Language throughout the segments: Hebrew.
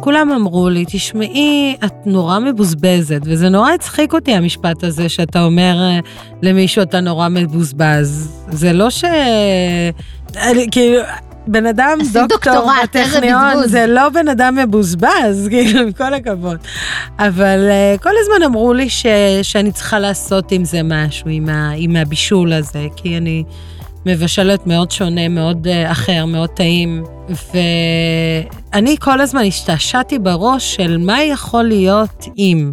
כולם אמרו לי, תשמעי, את נורא מבוזבזת, וזה נורא הצחיק אותי המשפט הזה שאתה אומר אה, למישהו, אתה נורא מבוזבז. זה לא ש... כאילו, בן אדם דוקטור בטכניון, זה לא בן אדם מבוזבז, כאילו, עם כל הכבוד. אבל uh, כל הזמן אמרו לי ש, שאני צריכה לעשות עם זה משהו, עם, ה, עם הבישול הזה, כי אני מבשלת מאוד שונה, מאוד uh, אחר, מאוד טעים. ואני כל הזמן השתעשעתי בראש של מה יכול להיות אם.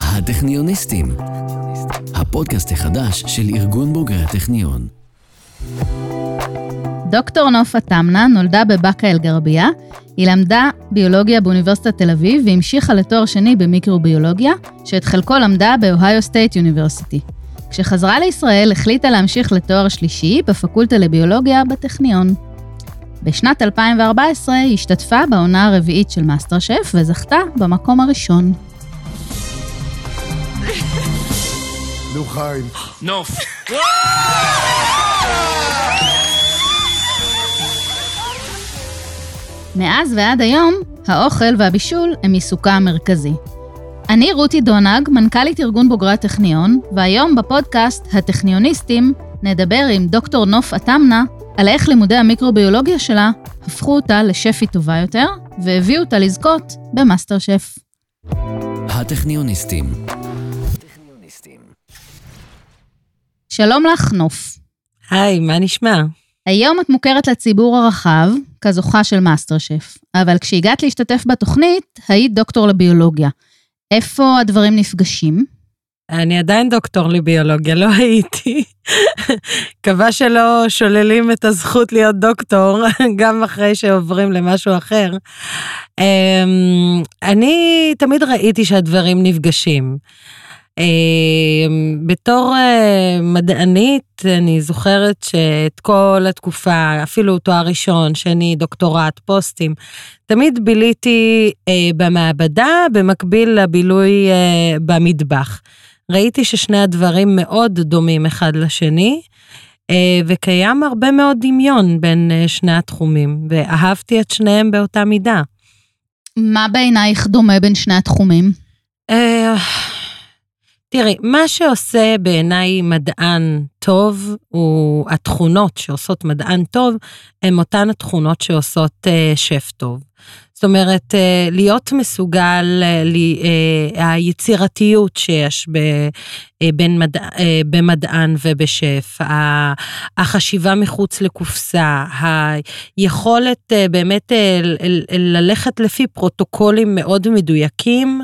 הטכניוניסטים, הפודקאסט החדש של ארגון בוגרי הטכניון. דוקטור נוף עטמנה נולדה בבאקה אל-גרבייה. היא למדה ביולוגיה באוניברסיטת תל אביב והמשיכה לתואר שני במיקרוביולוגיה, שאת חלקו למדה ב Ohio State University. כשחזרה לישראל החליטה להמשיך לתואר שלישי בפקולטה לביולוגיה בטכניון. בשנת 2014 היא השתתפה בעונה הרביעית של מאסטר שף וזכתה במקום הראשון. נו חיים. נוף. מאז ועד היום, האוכל והבישול הם עיסוקה המרכזי. אני רותי דונג, מנכ"לית ארגון בוגרי הטכניון, והיום בפודקאסט הטכניוניסטים נדבר עם דוקטור נוף עטמנה על איך לימודי המיקרוביולוגיה שלה הפכו אותה לשפית טובה יותר, והביאו אותה לזכות במאסטר שף. הטכניוניסטים. שלום לך, נוף. היי, מה נשמע? היום את מוכרת לציבור הרחב כזוכה של מאסטר שף, אבל כשהגעת להשתתף בתוכנית, היית דוקטור לביולוגיה. איפה הדברים נפגשים? אני עדיין דוקטור לביולוגיה, לא הייתי. מקווה שלא שוללים את הזכות להיות דוקטור, גם אחרי שעוברים למשהו אחר. אמ, אני תמיד ראיתי שהדברים נפגשים. אמ, בתור אה, מדענית, אני זוכרת שאת כל התקופה, אפילו תואר ראשון, שני, דוקטורט, פוסטים, תמיד ביליתי אה, במעבדה במקביל לבילוי אה, במטבח. ראיתי ששני הדברים מאוד דומים אחד לשני, וקיים הרבה מאוד דמיון בין שני התחומים, ואהבתי את שניהם באותה מידה. מה בעינייך דומה בין שני התחומים? תראי, מה שעושה בעיניי מדען טוב, הוא התכונות שעושות מדען טוב, הן אותן התכונות שעושות uh, שף טוב. זאת אומרת, uh, להיות מסוגל, uh, uh, היצירתיות שיש ב, בין מדע, uh, במדען ובשף, החשיבה מחוץ לקופסה, היכולת uh, באמת ללכת לפי פרוטוקולים מאוד מדויקים,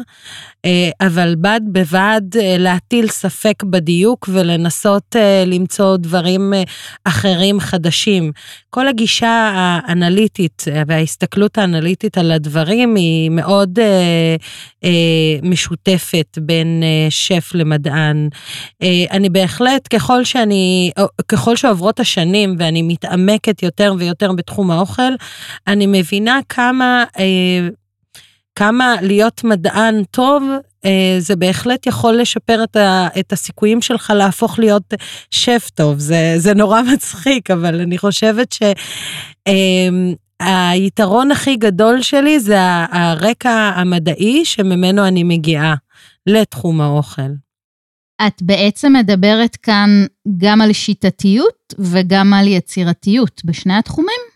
אה, אבל בד בבד אה, להטיל ספק בדיוק ולנסות אה, למצוא דברים אחרים חדשים. כל הגישה האנליטית וההסתכלות האנליטית על הדברים היא מאוד משותפת בין שף למדען. אני בהחלט, ככל שאני, ככל שעוברות השנים ואני מתעמקת יותר ויותר בתחום האוכל, אני מבינה כמה כמה להיות מדען טוב, אה, זה בהחלט יכול לשפר את, ה, את הסיכויים שלך להפוך להיות שף טוב. זה, זה נורא מצחיק, אבל אני חושבת שהיתרון אה, הכי גדול שלי זה הרקע המדעי שממנו אני מגיעה לתחום האוכל. את בעצם מדברת כאן גם על שיטתיות וגם על יצירתיות בשני התחומים?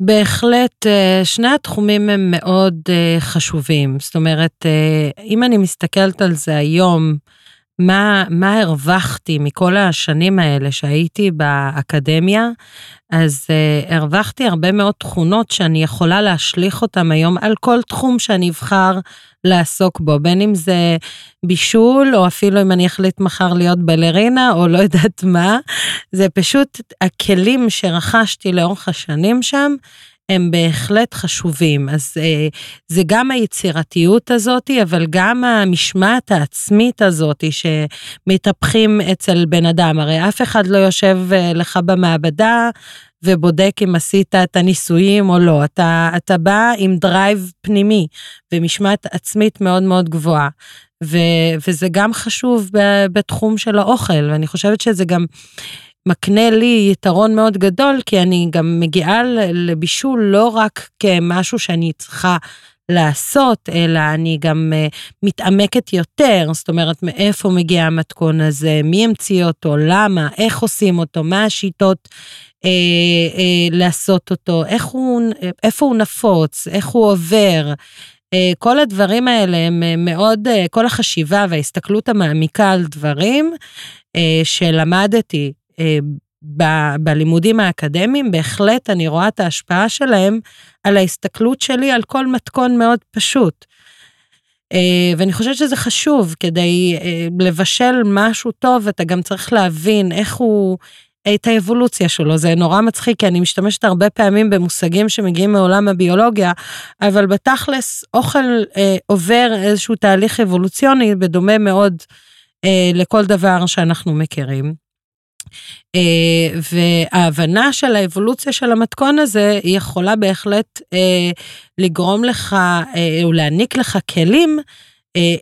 בהחלט, אה, שני התחומים הם מאוד אה, חשובים. זאת אומרת, אה, אם אני מסתכלת על זה היום, מה, מה הרווחתי מכל השנים האלה שהייתי באקדמיה, אז uh, הרווחתי הרבה מאוד תכונות שאני יכולה להשליך אותן היום על כל תחום שאני אבחר לעסוק בו, בין אם זה בישול, או אפילו אם אני אחליט מחר להיות בלרינה, או לא יודעת מה, זה פשוט הכלים שרכשתי לאורך השנים שם, הם בהחלט חשובים. אז אה, זה גם היצירתיות הזאת, אבל גם המשמעת העצמית הזאת שמתהפכים אצל בן אדם. הרי אף אחד לא יושב אה, לך במעבדה ובודק אם עשית את הניסויים או לא. אתה, אתה בא עם drive פנימי ומשמעת עצמית מאוד מאוד גבוהה. ו, וזה גם חשוב בתחום של האוכל, ואני חושבת שזה גם מקנה לי יתרון מאוד גדול, כי אני גם מגיעה לבישול לא רק כמשהו שאני צריכה לעשות, אלא אני גם uh, מתעמקת יותר, זאת אומרת, מאיפה מגיע המתכון הזה, מי המציא אותו, למה, איך עושים אותו, מה השיטות uh, uh, לעשות אותו, איך הוא, איפה הוא נפוץ, איך הוא עובר. Uh, כל הדברים האלה הם מאוד, uh, כל החשיבה וההסתכלות המעמיקה על דברים uh, שלמדתי ב- בלימודים האקדמיים, בהחלט אני רואה את ההשפעה שלהם על ההסתכלות שלי על כל מתכון מאוד פשוט. Uh, ואני חושבת שזה חשוב, כדי uh, לבשל משהו טוב, אתה גם צריך להבין איך הוא, את האבולוציה שלו. זה נורא מצחיק, כי אני משתמשת הרבה פעמים במושגים שמגיעים מעולם הביולוגיה, אבל בתכלס, אוכל uh, עובר איזשהו תהליך אבולוציוני, בדומה מאוד uh, לכל דבר שאנחנו מכירים. אה, וההבנה של האבולוציה של המתכון הזה, היא יכולה בהחלט אה, לגרום לך, אה, או להעניק לך כלים,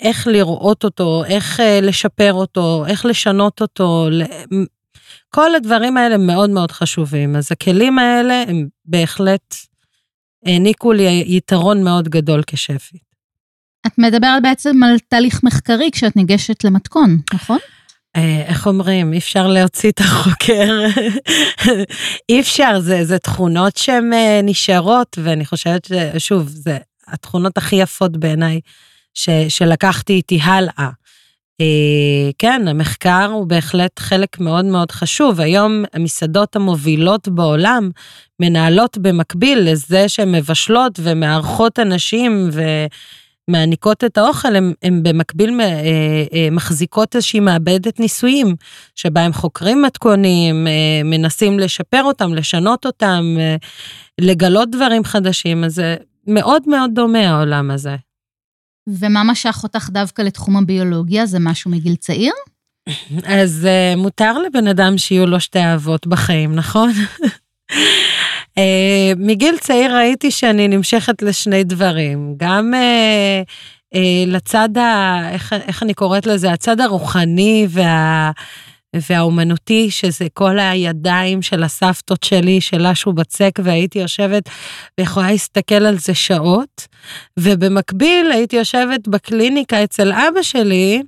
איך לראות אותו, איך לשפר אותו, איך לשנות אותו. כל הדברים האלה מאוד מאוד חשובים. אז הכלים האלה הם בהחלט העניקו לי יתרון מאוד גדול כשפית. את מדברת בעצם על תהליך מחקרי כשאת ניגשת למתכון, נכון? אה, איך אומרים, אי אפשר להוציא את החוקר, אי אפשר, זה, זה תכונות שהן אה, נשארות, ואני חושבת ששוב, זה התכונות הכי יפות בעיניי שלקחתי איתי הלאה. אה, כן, המחקר הוא בהחלט חלק מאוד מאוד חשוב. היום המסעדות המובילות בעולם מנהלות במקביל לזה שהן מבשלות ומארחות אנשים ו... מעניקות את האוכל, הן במקביל אה, אה, מחזיקות איזושהי מעבדת ניסויים, שבה הם חוקרים מתכונים, אה, מנסים לשפר אותם, לשנות אותם, לגלות דברים חדשים, אז זה מאוד מאוד דומה העולם הזה. ומה משך אותך דווקא לתחום הביולוגיה? זה משהו מגיל צעיר? אז מותר לבן אדם שיהיו לו שתי אהבות בחיים, נכון? Uh, מגיל צעיר ראיתי שאני נמשכת לשני דברים, גם uh, uh, לצד, ה, איך, איך אני קוראת לזה, הצד הרוחני וה... והאומנותי, שזה כל הידיים של הסבתות שלי, של אשו בצק, והייתי יושבת ויכולה להסתכל על זה שעות. ובמקביל הייתי יושבת בקליניקה אצל אבא שלי,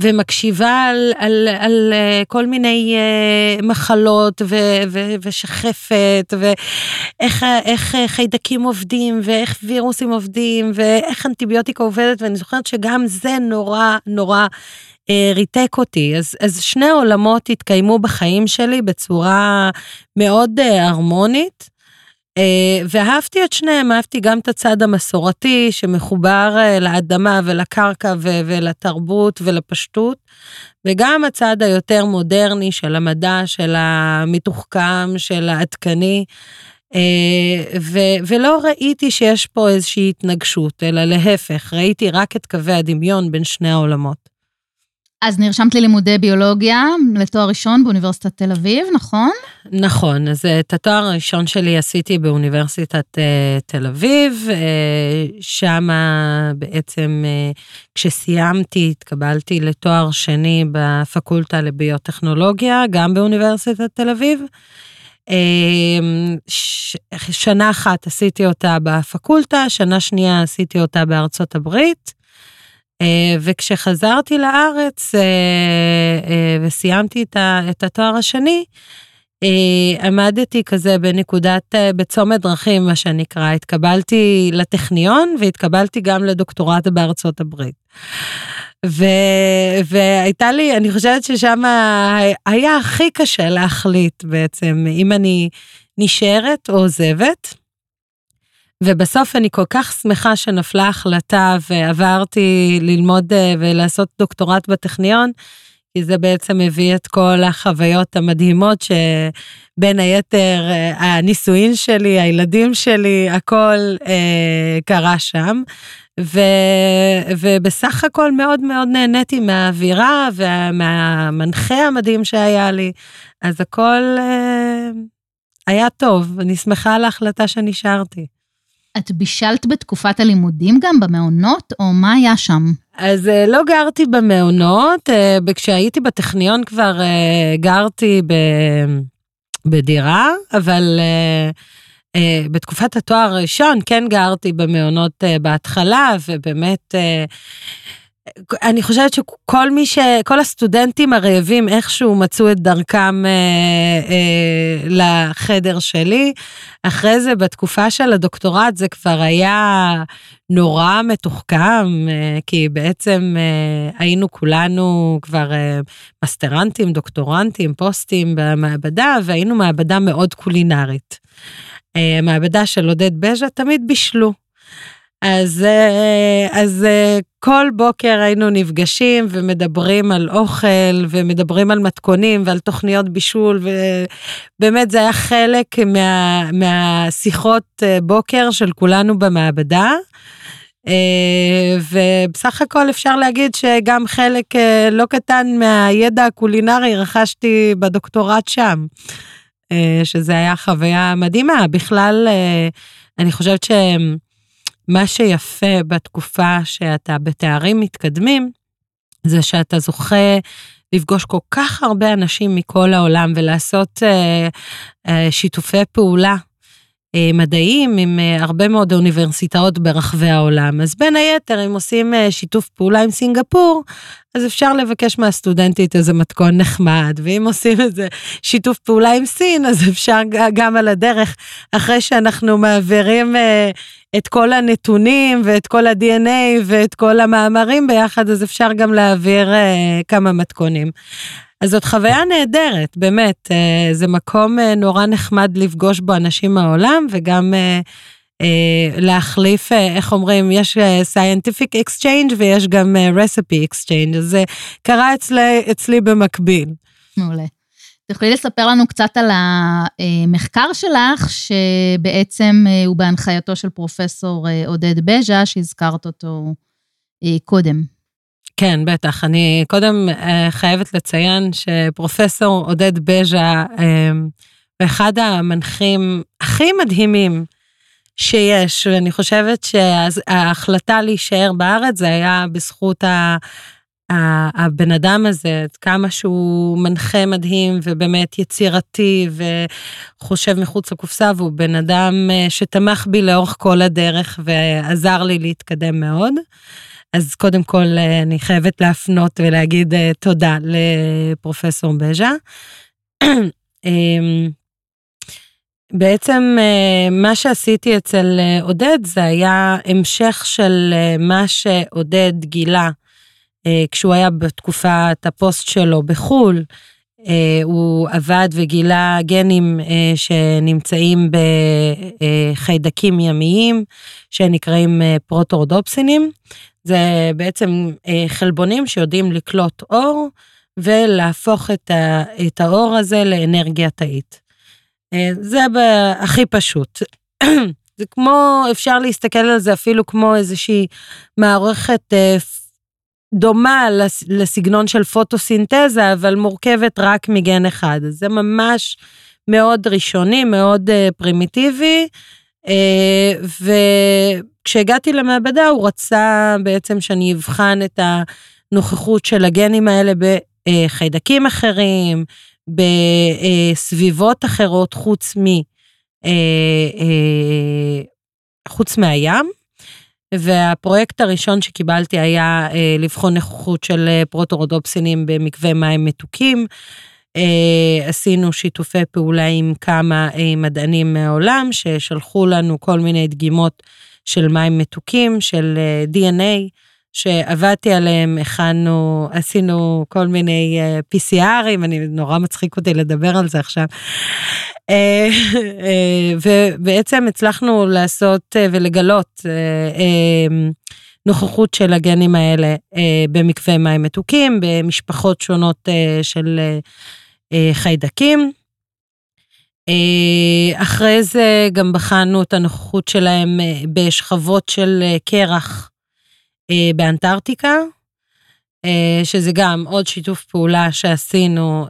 ומקשיבה על, על, על אה, כל מיני uh, מחלות ו, ו, ושחפת, ואיך איך חיידקים עובדים, ואיך וירוסים עובדים, ואיך אנטיביוטיקה עובדת, ואני זוכרת שגם זה נורא נורא uh, ריתק אותי. אז, אז שני עולמות התקיימו בחיים שלי בצורה מאוד הרמונית. אה, ואהבתי את שניהם, אהבתי גם את הצד המסורתי שמחובר אה, לאדמה ולקרקע ולתרבות ולפשטות, וגם הצד היותר מודרני של המדע, של המתוחכם, של העדכני. אה, ו- ולא ראיתי שיש פה איזושהי התנגשות, אלא להפך, ראיתי רק את קווי הדמיון בין שני העולמות. אז נרשמת ללימודי ביולוגיה לתואר ראשון באוניברסיטת תל אביב, נכון? נכון, אז את התואר הראשון שלי עשיתי באוניברסיטת uh, תל אביב, uh, שם בעצם כשסיימתי התקבלתי לתואר שני בפקולטה לביוטכנולוגיה, גם באוניברסיטת תל אביב. שנה אחת עשיתי אותה בפקולטה, שנה שנייה עשיתי אותה בארצות הברית. אה, וכשחזרתי לארץ אה, אה, וסיימתי את התואר השני, עמדתי כזה בנקודת, בצומת דרכים, מה שנקרא. התקבלתי לטכניון והתקבלתי גם לדוקטורט בארצות הברית. ו, והייתה לי, אני חושבת ששם היה הכי קשה להחליט בעצם אם אני נשארת או עוזבת. ובסוף אני כל כך שמחה שנפלה החלטה ועברתי ללמוד אה, ולעשות דוקטורט בטכניון, כי זה בעצם הביא את כל החוויות המדהימות שבין היתר אה, הנישואין שלי, הילדים שלי, הכל אה, קרה שם. ו, ובסך הכל מאוד מאוד נהניתי מהאווירה ומהמנחה המדהים שהיה לי, אז הכל אה, היה טוב, אני שמחה על ההחלטה שנשארתי. את בישלת בתקופת הלימודים גם במעונות, או מה היה שם? אז אה, לא גרתי במעונות, אה, כשהייתי בטכניון כבר אה, גרתי ב, בדירה, אבל בתקופת התואר הראשון כן גרתי במעונות בהתחלה, ובאמת אני חושבת שכל מי ש... כל הסטודנטים הרעבים איכשהו מצאו את דרכם אה, אה, לחדר שלי. אחרי זה, בתקופה של הדוקטורט, זה כבר היה נורא מתוחכם, אה, כי בעצם אה, היינו כולנו כבר אה, מסטרנטים, דוקטורנטים, פוסטים במעבדה, והיינו מעבדה מאוד קולינרית. אה, מעבדה של עודד בז'ה תמיד בישלו. אז, אה, אז אה, כל בוקר היינו נפגשים ומדברים על אוכל ומדברים על מתכונים ועל תוכניות בישול ובאמת זה היה חלק מה, מהשיחות אה, בוקר של כולנו במעבדה. ובסך הכל אפשר להגיד שגם חלק לא קטן מהידע הקולינרי רכשתי בדוקטורט שם, שזה היה חוויה מדהימה. בכלל, אני חושבת שהם... מה שיפה בתקופה שאתה בתארים מתקדמים, זה שאתה זוכה לפגוש כל כך הרבה אנשים מכל העולם ולעשות אה, אה, שיתופי פעולה אה, מדעיים עם אה, הרבה מאוד אוניברסיטאות ברחבי העולם. אז בין היתר, אם עושים אה, שיתוף פעולה עם סינגפור, אז אפשר לבקש מהסטודנטית איזה מתכון נחמד, ואם עושים איזה שיתוף פעולה עם סין, אז אפשר גם על הדרך, אחרי שאנחנו מעבירים את כל הנתונים ואת כל ה-DNA ואת כל המאמרים ביחד, אז אפשר גם להעביר כמה מתכונים. אז זאת חוויה נהדרת, באמת, אה, זה מקום אה, נורא נחמד לפגוש בו אנשים מהעולם, וגם אה, להחליף, איך אומרים, יש scientific exchange ויש גם recipe exchange, אז זה קרה אצלי, אצלי במקביל. מעולה. תוכלי לספר לנו קצת על המחקר שלך, שבעצם הוא בהנחייתו של פרופסור עודד בז'ה, שהזכרת אותו קודם. כן, בטח. אני קודם אה, חייבת לציין שפרופסור עודד בז'ה, אה, אחד המנחים הכי מדהימים שיש, ואני חושבת שההחלטה להישאר בארץ זה היה בזכות ה... הבן אדם הזה, כמה שהוא מנחה מדהים ובאמת יצירתי וחושב מחוץ לקופסה, והוא בן אדם אה, שתמך בי לאורך כל הדרך ועזר לי להתקדם מאוד. אז קודם כל אה, אני חייבת להפנות ולהגיד אה, תודה לפרופסור בז'ה. אמ, בעצם אה, מה שעשיתי אצל עודד זה היה המשך של מה שעודד גילה כשהוא היה בתקופת הפוסט שלו בחו"ל. הוא עבד וגילה גנים שנמצאים בחיידקים ימיים שנקראים פרוטורדופסינים. זה בעצם אה, חלבונים שיודעים לקלוט אור ולהפוך את, ה, את האור הזה לאנרגיה תאית. אה, זה הכי פשוט. זה כמו, אפשר להסתכל על זה אפילו כמו איזושהי מערכת אה, דומה לסגנון של פוטוסינתזה, אבל מורכבת רק מגן אחד. זה ממש מאוד ראשוני, מאוד פרימיטיבי, ו... כשהגעתי למעבדה הוא רצה בעצם שאני אבחן את הנוכחות של הגנים האלה בחיידקים אחרים, בסביבות אחרות חוץ מ... אה, אה, חוץ מהים. והפרויקט הראשון שקיבלתי היה אה, לבחון נוכחות של פרוטורודופסינים במקווה מים מתוקים. עשינו שיתופי פעולה עם כמה מדענים מהעולם ששלחו לנו כל מיני דגימות של מים מתוקים, של אה, DNA, שעבדתי עליהם, הכנו, עשינו כל מיני אה, PCRים, אני נורא מצחיק אותי לדבר על זה עכשיו. אה, ובעצם הצלחנו לעשות ולגלות נוכחות של הגנים האלה במקווה מים מתוקים, במשפחות שונות של חיידקים. אה, אחרי זה גם בחנו את הנוכחות שלהם אה, בשכבות של אה, קרח באנטארקטיקה, שזה גם עוד שיתוף פעולה שעשינו,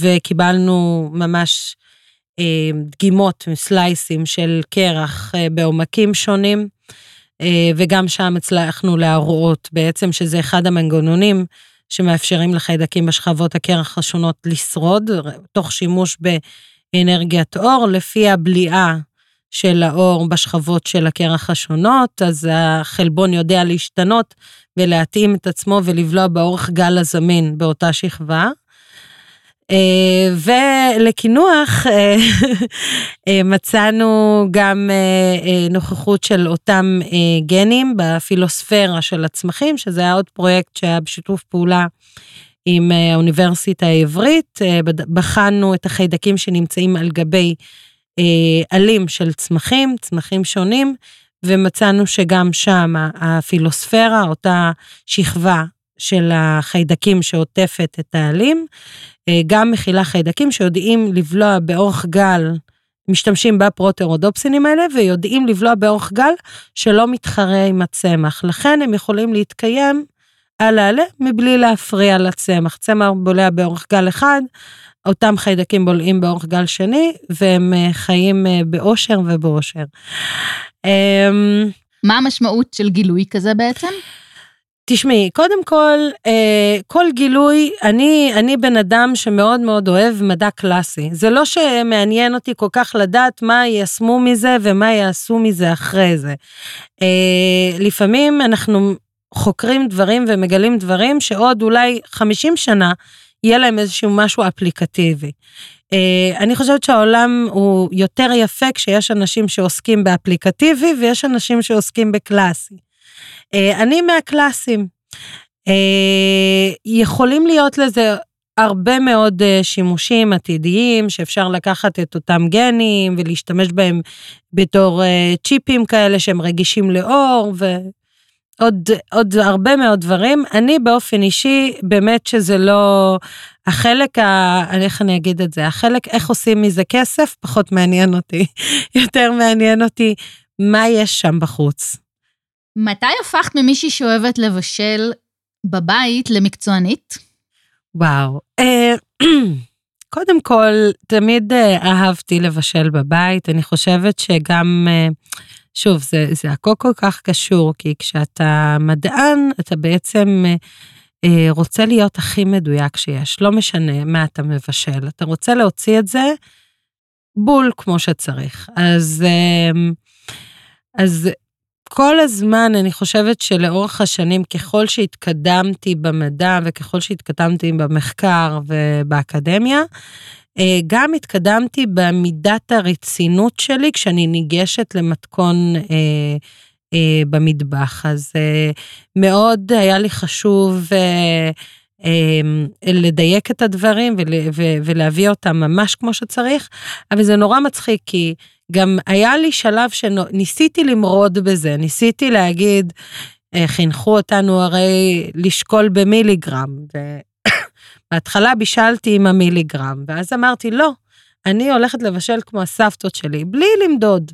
וקיבלנו ממש דגימות מסלייסים של קרח בעומקים שונים. וגם שם הצלחנו להראות בעצם שזה אחד המנגנונים שמאפשרים לחיידקים בשכבות הקרח השונות לשרוד, תוך שימוש באנרגיית אור, לפי הבליעה של האור בשכבות של הקרח השונות, אז החלבון יודע להשתנות ולהתאים את עצמו ולבלוע באורך גל הזמין באותה שכבה. אה, ולקינוח אה, אה, מצאנו גם נוכחות של אותם גנים בפילוספירה של הצמחים, שזה היה עוד פרויקט שהיה בשיתוף פעולה עם האוניברסיטה העברית. בחנו את החיידקים שנמצאים על גבי עלים של צמחים, צמחים שונים, ומצאנו שגם שם הפילוספירה, אותה שכבה של החיידקים שעוטפת את העלים, אה, גם מכילה חיידקים שיודעים לבלוע באורך גל, משתמשים בפרוטרודופסינים האלה, ויודעים לבלוע באורך גל שלא מתחרה עם הצמח. לכן הם יכולים להתקיים על העלה מבלי להפריע לצמח. צמח בולע באורך גל אחד, אותם חיידקים בולעים באורך גל שני, והם אה, חיים אה, באושר ובאושר. אמ, מה המשמעות של גילוי כזה בעצם? תשמעי, קודם כל, אה, כל גילוי, אני, אני בן אדם שמאוד מאוד אוהב מדע קלאסי. זה לא שמעניין אותי כל כך לדעת מה יישמו מזה ומה יעשו מזה אחרי זה. אה, לפעמים אנחנו חוקרים דברים ומגלים דברים שעוד אולי 50 שנה יהיה להם איזשהו משהו אפליקטיבי. Uh, אני חושבת שהעולם הוא יותר יפה כשיש אנשים שעוסקים באפליקטיבי ויש אנשים שעוסקים בקלאסי. Uh, אני מהקלאסים. Uh, יכולים להיות לזה הרבה מאוד uh, שימושים עתידיים, שאפשר לקחת את אותם גנים ולהשתמש בהם בתור צ'יפים כאלה שהם רגישים לאור, ועוד עוד הרבה מאוד דברים. אני באופן אישי, באמת שזה לא... החלק, ה... איך אני אגיד את זה, החלק איך עושים מזה כסף, פחות מעניין אותי. יותר מעניין אותי מה יש שם בחוץ. מתי הפכת ממישהי שאוהבת לבשל בבית למקצוענית? וואו. אה, קודם כל, תמיד אה, אהבתי לבשל בבית. אני חושבת שגם, אה, שוב, זה, זה הכל כל כך קשור, כי כשאתה מדען, אתה בעצם רוצה להיות הכי מדויק שיש. לא משנה מה אתה מבשל, אתה רוצה להוציא את זה בול כמו שצריך. אז... אז כל הזמן אני חושבת שלאורך השנים, ככל שהתקדמתי במדע וככל שהתקדמתי במחקר ובאקדמיה, אה, גם התקדמתי במידת הרצינות שלי כשאני ניגשת למתכון אה, אה, במטבח. אז אה, מאוד היה לי חשוב אה, לדייק את הדברים ולהביא אותם ממש כמו שצריך, אבל זה נורא מצחיק כי גם היה לי שלב שניסיתי למרוד בזה, ניסיתי להגיד, אה, חינכו אותנו הרי לשקול במיליגרם, ובהתחלה בישלתי עם המיליגרם, ואז אמרתי, לא, אני הולכת לבשל כמו הסבתות שלי, בלי למדוד.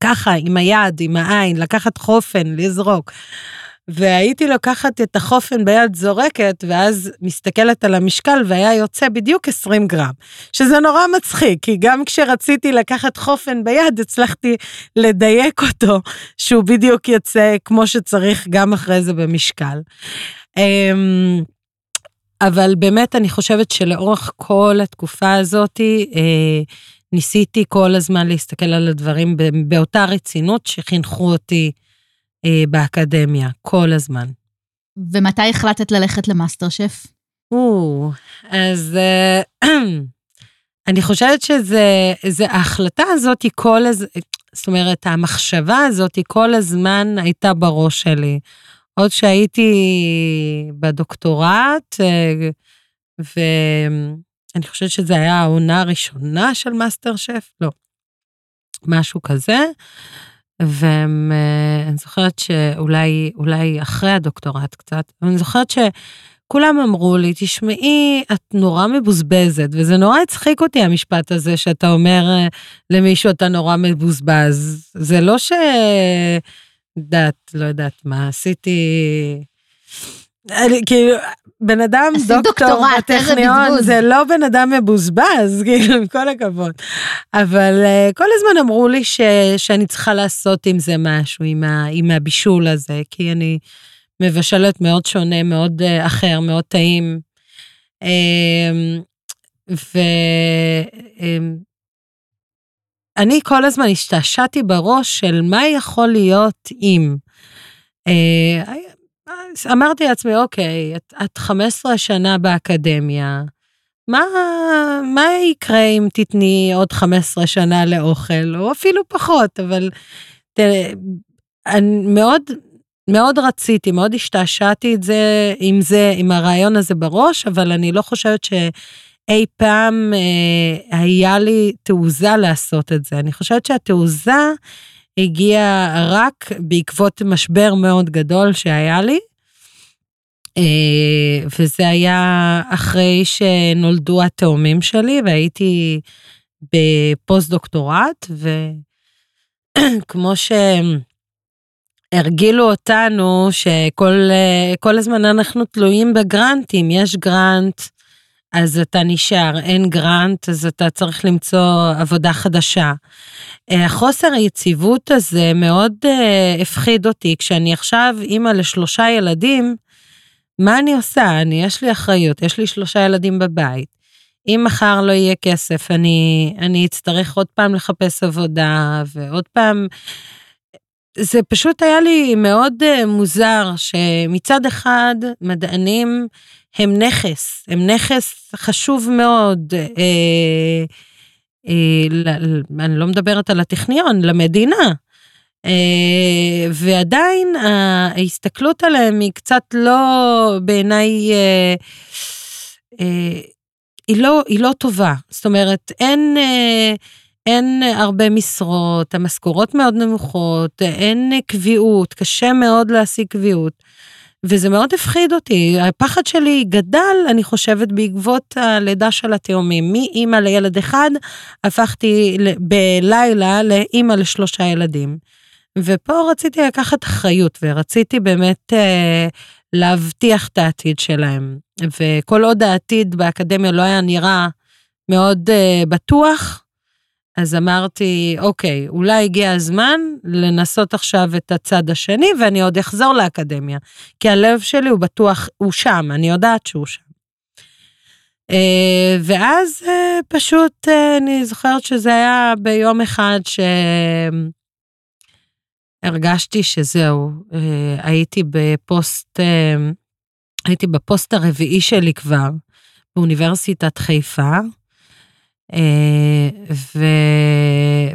ככה, עם היד, עם העין, לקחת חופן, לזרוק. והייתי לוקחת את החופן ביד זורקת, ואז מסתכלת על המשקל, והיה יוצא בדיוק 20 גרם. שזה נורא מצחיק, כי גם כשרציתי לקחת חופן ביד, הצלחתי לדייק אותו, שהוא בדיוק יוצא כמו שצריך גם אחרי זה במשקל. אמ, אבל באמת אני חושבת שלאורך כל התקופה הזאת, אה, ניסיתי כל הזמן להסתכל על הדברים באותה רצינות שחינכו אותי באקדמיה, כל הזמן. ומתי החלטת ללכת למאסטר שף? או, אז אה, אני חושבת שזה, זה, ההחלטה הזאת היא כל הזמן, זאת אומרת, המחשבה הזאת היא כל הזמן הייתה בראש שלי. עוד שהייתי בדוקטורט, אה, ואני חושבת שזו הייתה העונה הראשונה של מאסטר שף, לא, משהו כזה. ואני אה, זוכרת שאולי אולי אחרי הדוקטורט קצת, אני זוכרת שכולם אמרו לי, תשמעי, את נורא מבוזבזת, וזה נורא הצחיק אותי המשפט הזה שאתה אומר אה, למישהו, אתה נורא מבוזבז. זה לא ש... יודעת, לא יודעת מה, עשיתי... כאילו, בן אדם דוקטור בטכניון. זה לא בן אדם מבוזבז, כאילו, עם כל הכבוד. אבל אה, כל הזמן אמרו לי ש, שאני צריכה לעשות עם זה משהו, עם, ה, עם הבישול הזה, כי אני מבשלת מאוד שונה, מאוד אה, אחר, מאוד טעים. אמ, ואני כל הזמן השתעשעתי בראש של מה יכול להיות אם. אה, אמרתי לעצמי, אוקיי, את, את 15 שנה באקדמיה, מה, מה יקרה אם תתני עוד 15 שנה לאוכל, או אפילו פחות, אבל תראה, אני מאוד, מאוד רציתי, מאוד השתעשעתי את זה, עם זה, עם הרעיון הזה בראש, אבל אני לא חושבת שאי פעם אה, היה לי תעוזה לעשות את זה. אני חושבת שהתעוזה הגיעה רק בעקבות משבר מאוד גדול שהיה לי. אה, וזה היה אחרי שנולדו התאומים שלי והייתי בפוסט-דוקטורט, וכמו שהרגילו אותנו שכל אה, כל הזמן אנחנו תלויים בגרנטים, יש grant, אז אתה נשאר, אין grant, אז אתה צריך למצוא עבודה חדשה. אה, החוסר היציבות הזה מאוד uh, הפחיד אותי. כשאני עכשיו אימא לשלושה ילדים, מה אני עושה? אני, יש לי אחריות, יש לי שלושה ילדים בבית. אם מחר לא יהיה כסף, אני, אני אצטרך עוד פעם לחפש עבודה, ועוד פעם... זה פשוט היה לי מאוד uh, מוזר שמצד אחד מדענים הם נכס, הם נכס חשוב מאוד. אה, אה, אני לא מדברת על הטכניון, למדינה. אה, ועדיין ההסתכלות עליהם היא קצת לא, בעיניי, אה, אה, היא, לא, היא לא טובה. זאת אומרת, אין... אין הרבה משרות, המשכורות מאוד נמוכות, אין קביעות, קשה מאוד להשיג קביעות. וזה מאוד הפחיד אותי. הפחד שלי גדל, אני חושבת, בעקבות הלידה של התאומים. מאימא לילד אחד, הפכתי בלילה לאימא לשלושה ילדים. ופה רציתי לקחת אחריות, ורציתי באמת אה, להבטיח את העתיד שלהם. וכל עוד העתיד באקדמיה לא היה נראה מאוד אה, בטוח, אז אמרתי, אוקיי, אולי הגיע הזמן לנסות עכשיו את הצד השני, ואני עוד אחזור לאקדמיה. כי הלב שלי הוא בטוח, הוא שם, אני יודעת שהוא שם. אה, ואז אה, פשוט, אה, אני זוכרת שזה היה ביום אחד שהרגשתי שזהו, הייתי בפוסט, הייתי בפוסט הרביעי שלי כבר, באוניברסיטת חיפה. אה, ו...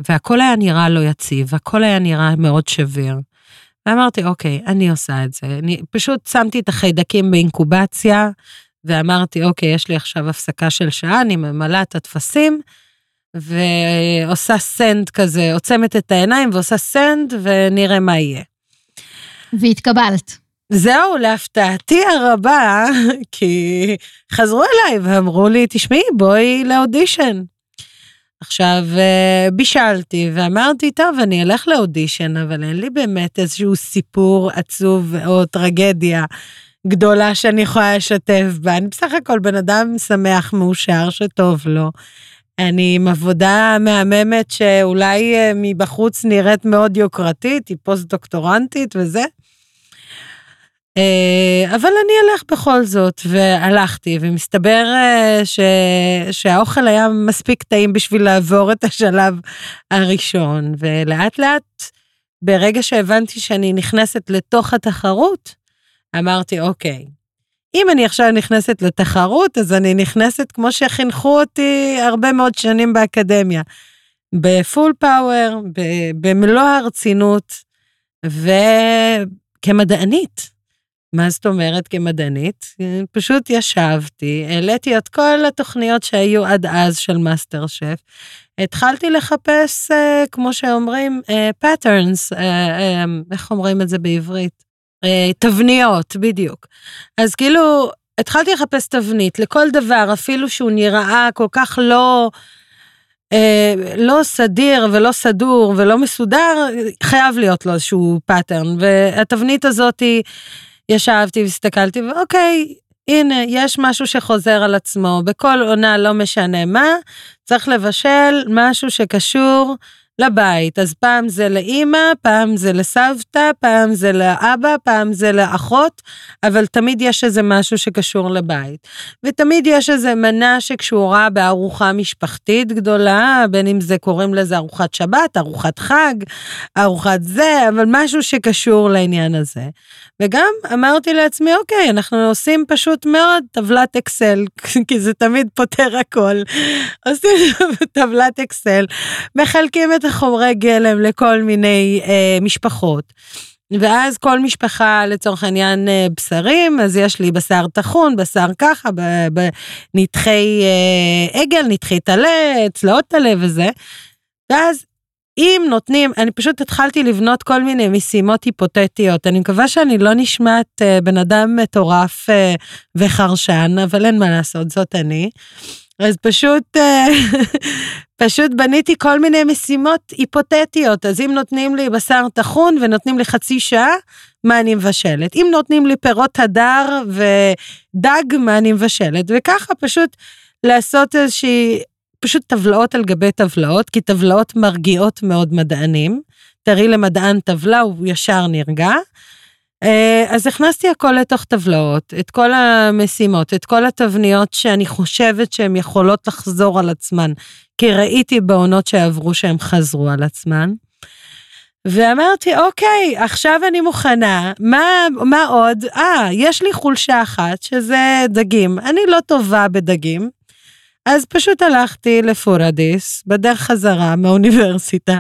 והכל היה נראה לא יציב, הכל היה נראה מאוד שביר. ואמרתי, אוקיי, אני עושה את זה. אני פשוט שמתי את החיידקים באינקובציה, ואמרתי, אוקיי, יש לי עכשיו הפסקה של שעה, אני ממלאה את הטפסים, ועושה send כזה, עוצמת את העיניים ועושה send, ונראה מה יהיה. והתקבלת. זהו, להפתעתי הרבה, כי חזרו אליי ואמרו לי, תשמעי, בואי לאודישן. עכשיו, אה, בישלתי ואמרתי, טוב, אני אלך לאודישן, אבל אין לי באמת איזשהו סיפור עצוב או טרגדיה גדולה שאני יכולה לשתף בה. אני בסך הכל בן אדם שמח, מאושר, שטוב לו. אני עם עבודה מהממת שאולי אה, מבחוץ נראית מאוד יוקרתית, היא פוסט-דוקטורנטית וזה. אה, אבל אני אלך בכל זאת, והלכתי, ומסתבר אה, ש... שהאוכל היה מספיק טעים בשביל לעבור את השלב הראשון, ולאט לאט, ברגע שהבנתי שאני נכנסת לתוך התחרות, אמרתי, אוקיי, אם אני עכשיו נכנסת לתחרות, אז אני נכנסת כמו שחינכו אותי הרבה מאוד שנים באקדמיה, ב full power, במלוא הרצינות, וכמדענית. מה זאת אומרת כמדענית? פשוט ישבתי, העליתי את כל התוכניות שהיו עד אז של מאסטר שף. התחלתי לחפש, אה, כמו שאומרים, אה, patterns, אמ, איך אומרים את זה בעברית? אה, תבניות, בדיוק. אז כאילו, התחלתי לחפש תבנית לכל דבר, אפילו שהוא נראה כל כך לא... אה, לא סדיר ולא סדור ולא מסודר, חייב להיות לו איזשהו pattern. והתבנית הזאת ישבתי והסתכלתי, ואוקיי, הנה, יש משהו שחוזר על עצמו, בכל עונה לא משנה מה, צריך לבשל משהו שקשור לבית. אז פעם זה לאימא, פעם זה לסבתא, פעם זה לאבא, פעם זה לאחות, אבל תמיד יש איזה משהו שקשור לבית. ותמיד יש איזה מנה שקשורה בארוחה משפחתית גדולה, בין אם זה קוראים לזה ארוחת שבת, ארוחת חג, ארוחת זה, אבל משהו שקשור לעניין הזה. וגם אמרתי לעצמי, אוקיי, אנחנו עושים פשוט מאוד טבלת אקסל, כי זה תמיד פותר הכל. עושים טבלת אקסל, מחלקים את החומרי גלם לכל מיני אה, משפחות. ואז כל משפחה לצורך העניין אה, בשרים, אז יש לי בשר טחון, בשר ככה, בנתחי אה, עגל, נתחי טלה, צלעות טלה וזה. ואז אם נותנים, אני פשוט התחלתי לבנות כל מיני משימות היפותטיות. אני מקווה שאני לא נשמעת uh, בן אדם מטורף uh, וחרשן, אבל אין מה לעשות, זאת אני. אז פשוט, uh, פשוט בניתי כל מיני משימות היפותטיות. אז אם נותנים לי בשר טחון ונותנים לי חצי שעה, מה אני מבשלת? אם נותנים לי פירות הדר ודג, מה אני מבשלת? וככה פשוט לעשות איזושהי פשוט טבלאות על גבי טבלאות, כי טבלאות מרגיעות מאוד מדענים. תראי למדען טבלה, הוא ישר נרגע. אה, אז הכנסתי הכל לתוך טבלאות, את כל המשימות, את כל התבניות שאני חושבת שהן יכולות לחזור על עצמן, כי ראיתי בעונות שעברו שהן חזרו על עצמן. ואמרתי, אוקיי, עכשיו אני מוכנה, מה, מה עוד? אה, יש לי חולשה אחת, שזה דגים. אני לא טובה בדגים. אז פשוט הלכתי לפורדיס, בדרך חזרה מהאוניברסיטה.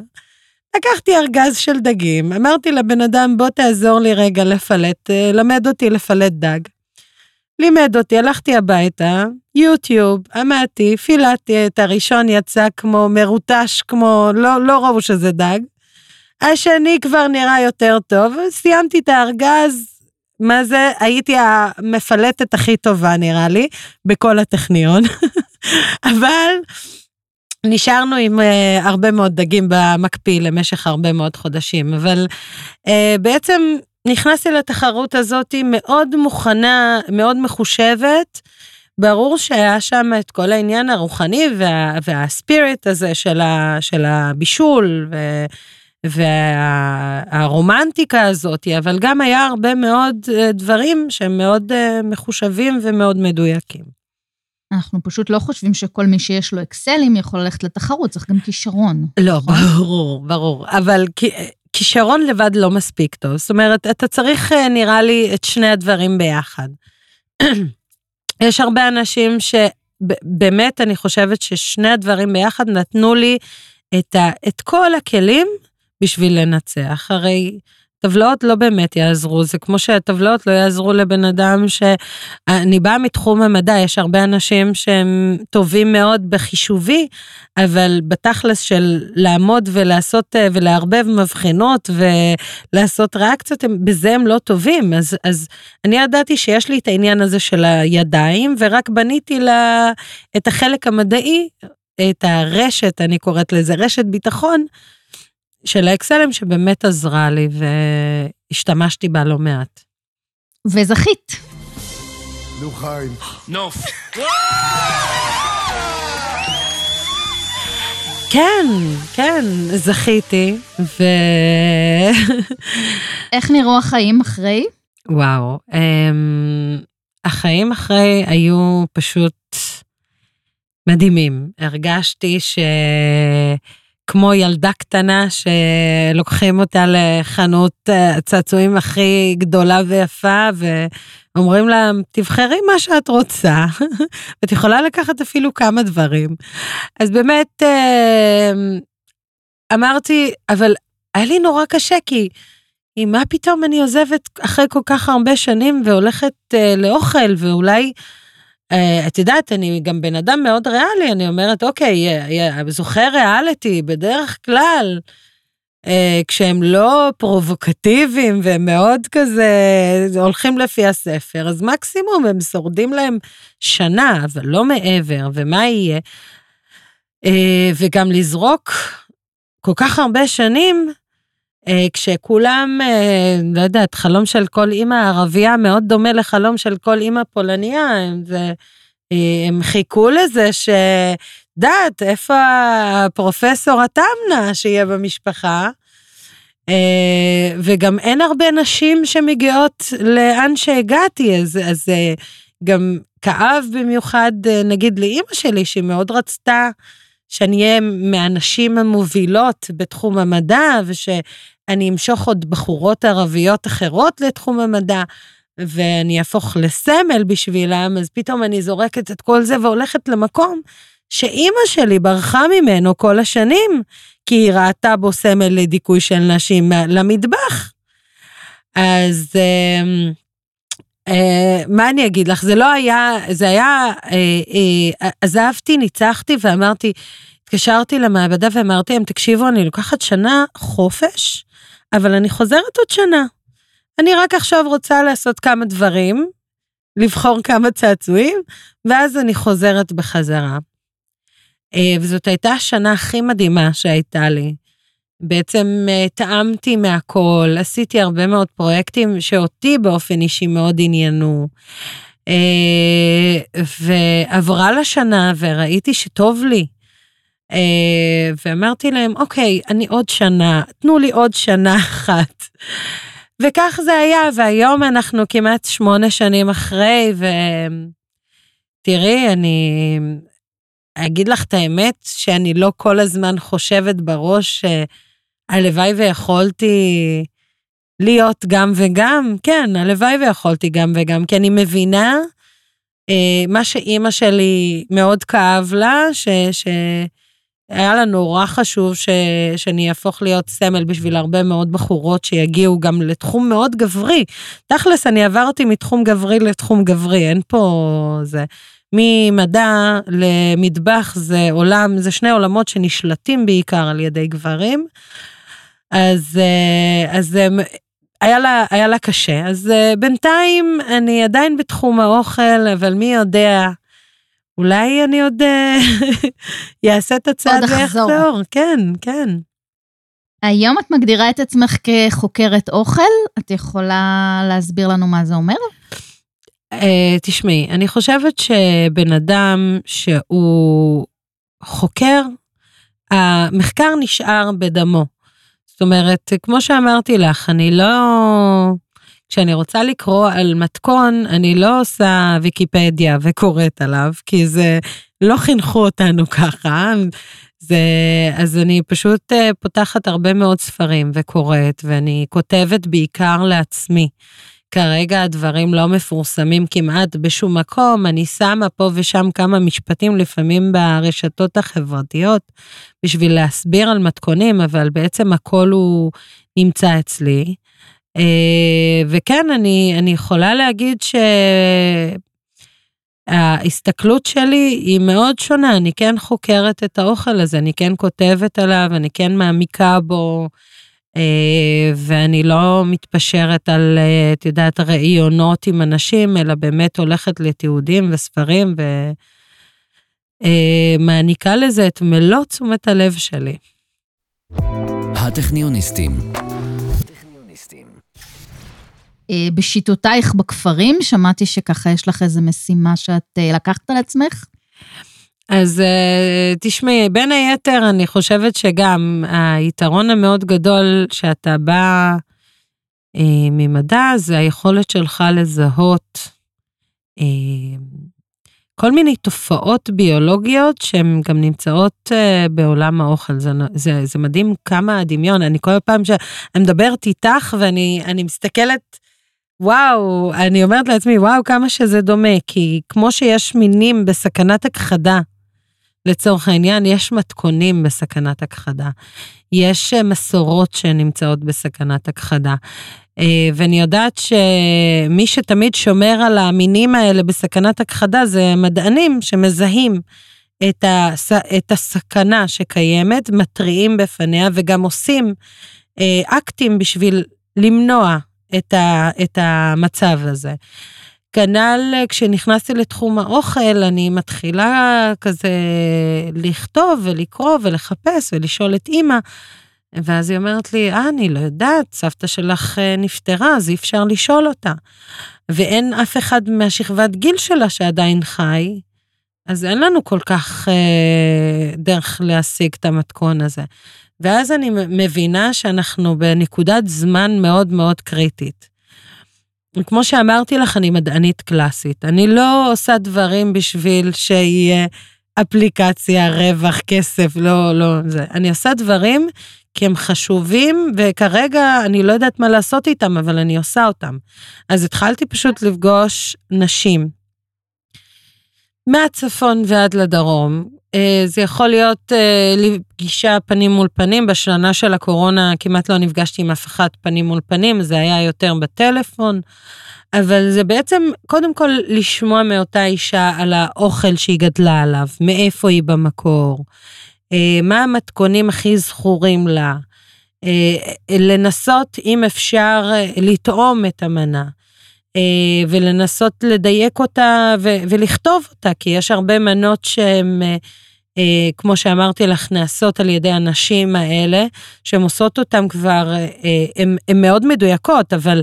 לקחתי ארגז של דגים, אמרתי לבן אדם, בוא תעזור לי רגע לפלט, אה, למד אותי לפלט דג. לימד אותי, הלכתי הביתה, יוטיוב, עמדתי, פילטתי את הראשון, יצא כמו מרוטש, כמו, לא, לא ראו שזה דג. השני כבר נראה יותר טוב, סיימתי את הארגז, מה זה, הייתי המפלטת הכי טובה נראה לי, בכל הטכניון. אבל נשארנו עם uh, הרבה מאוד דגים במקפיא למשך הרבה מאוד חודשים, אבל uh, בעצם נכנסתי לתחרות הזאת מאוד מוכנה, מאוד מחושבת. ברור שהיה שם את כל העניין הרוחני וה, והספיריט הזה של, ה, של הבישול ו, והרומנטיקה הזאת, אבל גם היה הרבה מאוד אה, דברים שהם מאוד מחושבים ומאוד מדויקים. אנחנו פשוט לא חושבים שכל מי שיש לו אקסלים יכול ללכת לתחרות, צריך גם כישרון. לא, נכון? ברור, ברור. אבל כישרון לבד לא מספיק טוב. זאת אומרת, אתה צריך, אה, נראה לי, את שני הדברים ביחד. יש הרבה אנשים שבאמת, אני חושבת ששני הדברים ביחד נתנו לי את, ה, את כל הכלים בשביל לנצח. הרי טבלאות לא באמת יעזרו, זה כמו שהטבלאות לא יעזרו לבן אדם שאני באה מתחום המדע, יש הרבה אנשים שהם טובים מאוד בחישובי, אבל בתכלס של לעמוד ולעשות ולערבב מבחינות ולעשות ריאקציות, בזה הם לא טובים. אז, אז אני ידעתי שיש לי את העניין הזה של הידיים, ורק בניתי לה את החלק המדעי, את הרשת, אני קוראת לזה רשת ביטחון, של האקסלם שבאמת עזרה לי והשתמשתי בה לא מעט. וזכית. נו חיים. נוף. כן, כן, זכיתי, ו... איך נראו החיים אחרי? וואו, um, החיים אחרי היו פשוט מדהימים. הרגשתי ש... כמו ילדה קטנה שלוקחים אותה לחנות הצעצועים הכי גדולה ויפה, ואומרים לה, תבחרי מה שאת רוצה, ואת יכולה לקחת אפילו כמה דברים. אז באמת, אה, אמרתי, אבל היה לי נורא קשה, כי מה פתאום אני עוזבת אחרי כל כך הרבה שנים והולכת אה, לאוכל, ואולי... Uh, את יודעת, אני גם בן אדם מאוד ריאלי, אני אומרת, אוקיי, זוכר ריאליטי, בדרך כלל, uh, כשהם לא פרובוקטיביים והם מאוד כזה הולכים לפי הספר, אז מקסימום הם שורדים להם שנה, אבל לא מעבר, ומה יהיה? Uh, וגם לזרוק כל כך הרבה שנים, אה, כשכולם, אה, לא יודעת, חלום של כל אימא ערבייה מאוד דומה לחלום של כל אימא פולניה, זה, הם חיכו לזה ש... דעת, איפה הפרופסור התמנה שיהיה במשפחה? וגם אין הרבה נשים שמגיעות לאן שהגעתי, אז, אז גם כאב במיוחד, נגיד, לאימא שלי, שהיא מאוד רצתה שאני אהיה מהנשים המובילות בתחום המדע, ושאני אמשוך עוד בחורות ערביות אחרות לתחום המדע, ואני אהפוך לסמל בשבילם, אז פתאום אני זורקת את כל זה והולכת למקום שאימא שלי ברחה ממנו כל השנים, כי היא ראתה בו סמל לדיכוי של נשים למטבח. אז uh, uh, מה אני אגיד לך, זה לא היה, זה היה, uh, uh, עזבתי, ניצחתי ואמרתי, התקשרתי למעבדה ואמרתי להם, תקשיבו, אני לוקחת שנה חופש, אבל אני חוזרת עוד שנה. אני רק עכשיו רוצה לעשות כמה דברים, לבחור כמה צעצועים, ואז אני חוזרת בחזרה. אה, וזאת הייתה השנה הכי מדהימה שהייתה לי. בעצם אה, טעמתי מהכל, עשיתי הרבה מאוד פרויקטים שאותי באופן אישי מאוד עניינו. אה, ועברה לשנה וראיתי שטוב לי. ואמרתי להם, אוקיי, אני עוד שנה, תנו לי עוד שנה אחת. וכך זה היה, והיום אנחנו כמעט שמונה שנים אחרי, ותראי, אני אגיד לך את האמת, שאני לא כל הזמן חושבת בראש שהלוואי ויכולתי להיות גם וגם, כן, הלוואי ויכולתי גם וגם, כי אני מבינה אה, מה שאימא שלי מאוד כאב לה, ש... ש... היה לה נורא חשוב ש... שאני אהפוך להיות סמל בשביל הרבה מאוד בחורות שיגיעו גם לתחום מאוד גברי. תכלס, אני עברתי מתחום גברי לתחום גברי, אין פה זה. ממדע למטבח זה עולם, זה שני עולמות שנשלטים בעיקר על ידי גברים. אז, אה, אז אה, היה לה, היה לה קשה. אז אה, בינתיים אני עדיין בתחום האוכל, אבל מי יודע, אולי אני עוד אעשה את הצעד ויחזור. כן, כן. היום את מגדירה את עצמך כחוקרת אוכל? את יכולה להסביר לנו מה זה אומר? Uh, תשמעי, אני חושבת שבן אדם שהוא חוקר, המחקר נשאר בדמו. זאת אומרת, כמו שאמרתי לך, אני לא... כשאני רוצה לקרוא על מתכון, אני לא עושה ויקיפדיה וקוראת עליו, כי זה, לא חינכו אותנו ככה. זה, אז אני פשוט uh, פותחת הרבה מאוד ספרים וקוראת, ואני כותבת בעיקר לעצמי. כרגע הדברים לא מפורסמים כמעט בשום מקום, אני שמה פה ושם כמה משפטים לפעמים ברשתות החברתיות בשביל להסביר על מתכונים, אבל בעצם הכל הוא נמצא אצלי. אה, וכן, אני, אני יכולה להגיד שההסתכלות שלי היא מאוד שונה, אני כן חוקרת את האוכל הזה, אני כן כותבת עליו, אני כן מעמיקה בו. אה, ואני לא מתפשרת על, אה, את יודעת, ראיונות עם אנשים, אלא באמת הולכת לתיעודים וספרים ומעניקה לזה את מלוא תשומת הלב שלי. הטכניוניסטים. בשיטותייך בכפרים, שמעתי שככה יש לך איזה משימה שאת לקחת על עצמך? אז uh, תשמעי, בין היתר, אני חושבת שגם היתרון המאוד גדול שאתה בא ממדע, זה היכולת שלך לזהות כל מיני תופעות ביולוגיות שהן גם נמצאות בעולם האוכל. זה, זה, זה מדהים כמה הדמיון, אני כל פעם שאני מדברת איתך ואני מסתכלת, וואו, אני אומרת לעצמי, וואו, כמה שזה דומה, כי כמו שיש מינים בסכנת הכחדה, לצורך העניין, יש מתכונים בסכנת הכחדה. יש אה, מסורות שנמצאות בסכנת הכחדה. אה, ואני יודעת שמי שתמיד שומר על המינים האלה בסכנת הכחדה זה מדענים שמזהים את, הס... את הסכנה שקיימת, מתריעים בפניה וגם עושים אה, אקטים בשביל למנוע את, ה... את המצב הזה. כנ"ל כשנכנסתי לתחום האוכל, אני מתחילה כזה לכתוב ולקרוא ולחפש ולשאול את אימא, ואז היא אומרת לי, אה, אני לא יודעת, סבתא שלך אה, נפטרה, אז אי אפשר לשאול אותה. ואין אף אחד מהשכבת גיל שלה שעדיין חי, אז אין לנו כל כך אה, דרך להשיג את המתכון הזה. ואז אני מבינה שאנחנו בנקודת זמן מאוד מאוד קריטית. כמו שאמרתי לך, אני מדענית קלאסית. אני לא עושה דברים בשביל שיהיה אפליקציה, רווח, כסף, לא, לא, זה. אני עושה דברים כי הם חשובים, וכרגע אני לא יודעת מה לעשות איתם, אבל אני עושה אותם. אז התחלתי פשוט לפגוש נשים. מהצפון ועד לדרום. אה, זה יכול להיות אה, פגישה פנים מול פנים, בשנה של הקורונה כמעט לא נפגשתי עם אף אחד פנים מול פנים, זה היה יותר בטלפון. אבל זה בעצם, קודם כל, לשמוע מאותה אישה על האוכל שהיא גדלה עליו, מאיפה היא במקור, אה, מה המתכונים הכי זכורים לה, לנסות, אם אפשר, לטעום את המנה. ולנסות לדייק אותה ולכתוב אותה, כי יש הרבה מנות שהן אה, כמו שאמרתי לך, נעשות על ידי הנשים האלה, שהן עושות אותן כבר, הן אה, מאוד מדויקות, אבל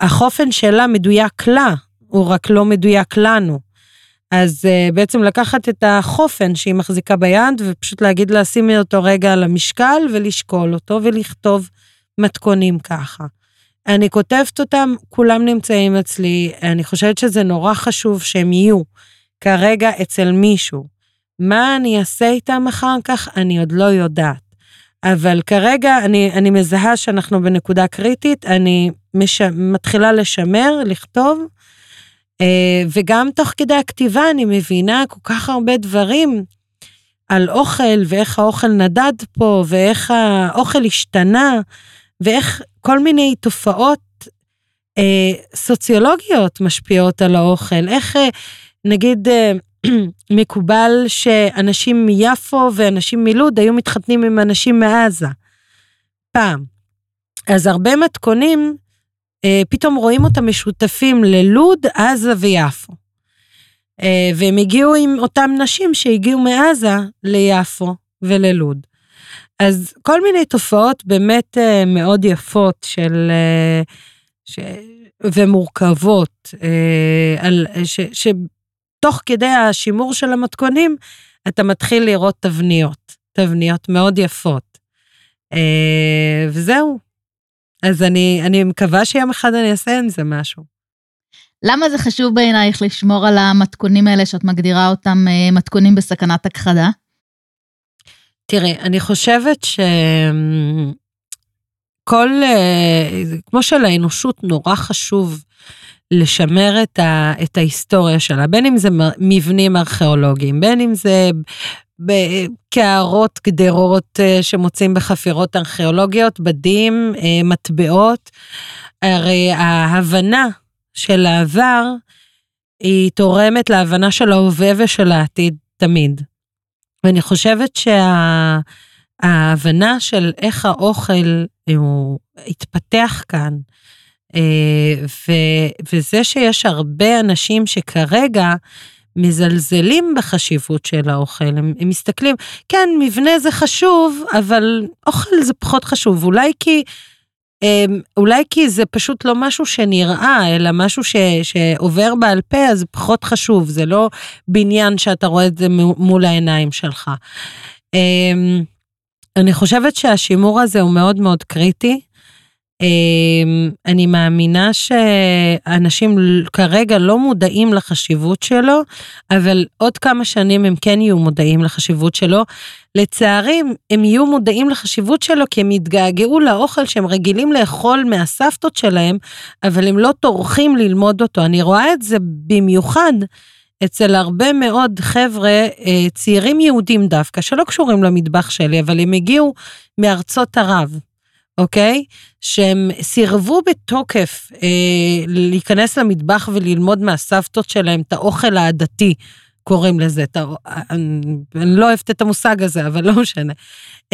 החופן שלה מדויק לה, הוא רק לא מדויק לנו. אז uh, בעצם לקחת את החופן שהיא מחזיקה ביד ופשוט להגיד לה, שימי אותו רגע על המשקל ולשקול אותו ולכתוב מתכונים ככה. אני כותבת אותם, כולם נמצאים אצלי, אני חושבת שזה נורא חשוב שהם יהיו כרגע אצל מישהו. מה אני אעשה איתם אחר כך, אני עוד לא יודעת. אבל כרגע אני, אני מזהה שאנחנו בנקודה קריטית, אני מש, מתחילה לשמר, לכתוב, אה, וגם תוך כדי הכתיבה אני מבינה כל כך הרבה דברים על אוכל, ואיך האוכל נדד פה, ואיך האוכל השתנה, ואיך כל מיני תופעות אה, סוציולוגיות משפיעות על האוכל. איך, אה, נגיד, אה, מקובל שאנשים מיפו ואנשים מלוד היו מתחתנים עם אנשים מעזה. פעם. אז הרבה מתכונים, אה, פתאום רואים אותם משותפים ללוד, עזה ויפו. אה, והם הגיעו עם אותם נשים שהגיעו מעזה ליפו וללוד. אז כל מיני תופעות באמת אה, מאוד יפות של... אה, ש... ומורכבות, אה, על, ש, ש, תוך כדי השימור של המתכונים, אתה מתחיל לראות תבניות, תבניות מאוד יפות. וזהו. אז אני, אני מקווה שיום אחד אני אעשה עם זה משהו. למה זה חשוב בעינייך לשמור על המתכונים האלה שאת מגדירה אותם מתכונים בסכנת הכחדה? תראי, אני חושבת שכל, אה, כמו שלאנושות נורא חשוב לשמר את, ה, את ההיסטוריה שלה, בין אם זה מבנים ארכיאולוגיים, בין אם זה קערות, גדרות אה, שמוצאים בחפירות ארכיאולוגיות, בדים, אה, מטבעות. הרי ההבנה של העבר היא תורמת להבנה של ההווה ושל העתיד תמיד. ואני חושבת שההבנה של איך האוכל הוא התפתח כאן, אה, ו, וזה שיש הרבה אנשים שכרגע מזלזלים בחשיבות של האוכל, הם, הם מסתכלים, כן, מבנה זה חשוב, אבל אוכל זה פחות חשוב, אולי כי... אמ, אולי כי זה פשוט לא משהו שנראה, אלא משהו ש, שעובר בעל פה, אז פחות חשוב, זה לא בניין שאתה רואה את זה מול העיניים שלך. אמ, אני חושבת שהשימור הזה הוא מאוד מאוד קריטי. אמ, אני מאמינה שאנשים כרגע לא מודעים לחשיבות שלו, אבל עוד כמה שנים הם כן יהיו מודעים לחשיבות שלו. לצערי, הם יהיו מודעים לחשיבות שלו כי הם יתגעגעו לאוכל שהם רגילים לאכול מהסבתות שלהם, אבל הם לא טורחים ללמוד אותו. אני רואה את זה במיוחד. אצל הרבה מאוד חבר'ה, אה, צעירים יהודים דווקא, שלא קשורים למטבח שלי, אבל הם הגיעו מארצות ערב. אוקיי? שהם סירבו בתוקף אה, להיכנס למטבח וללמוד מהסבתות שלהם את האוכל העדתי, קוראים לזה. את ה... אני, אני לא אוהבת את המושג הזה, אבל לא משנה.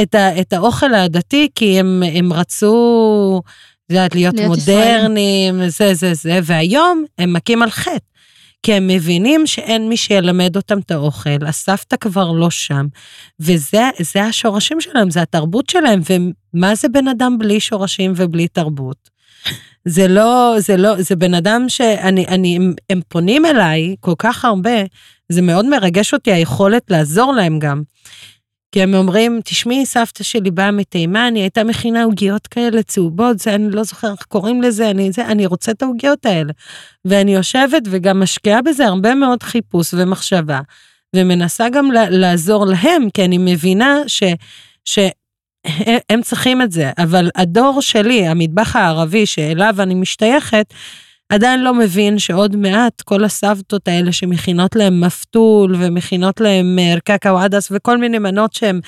את, ה, את האוכל העדתי, כי הם, הם רצו, את יודעת, להיות, להיות מודרניים, זה, זה, זה, והיום הם מכים על חטא. כי הם מבינים שאין מי שילמד אותם את האוכל, הסבתא כבר לא שם, וזה השורשים שלהם, זה התרבות שלהם, ומה זה בן אדם בלי שורשים ובלי תרבות? זה לא, זה לא, זה בן אדם שאני, אני, הם, הם פונים אליי כל כך הרבה, זה מאוד מרגש אותי היכולת לעזור להם גם. כי הם אומרים, תשמעי, סבתא שלי באה מתימן, היא הייתה מכינה עוגיות כאלה צהובות, זה, אני לא זוכר איך קוראים לזה, אני, זה, אני רוצה את העוגיות האלה. ואני יושבת וגם משקיעה בזה הרבה מאוד חיפוש ומחשבה, ומנסה גם לעזור להם, כי אני מבינה ש... ש הם צריכים את זה, אבל הדור שלי, המטבח הערבי שאליו אני משתייכת, עדיין לא מבין שעוד מעט כל הסבתות האלה שמכינות להם מפתול ומכינות להם קקאו עדס וכל מיני מנות שהן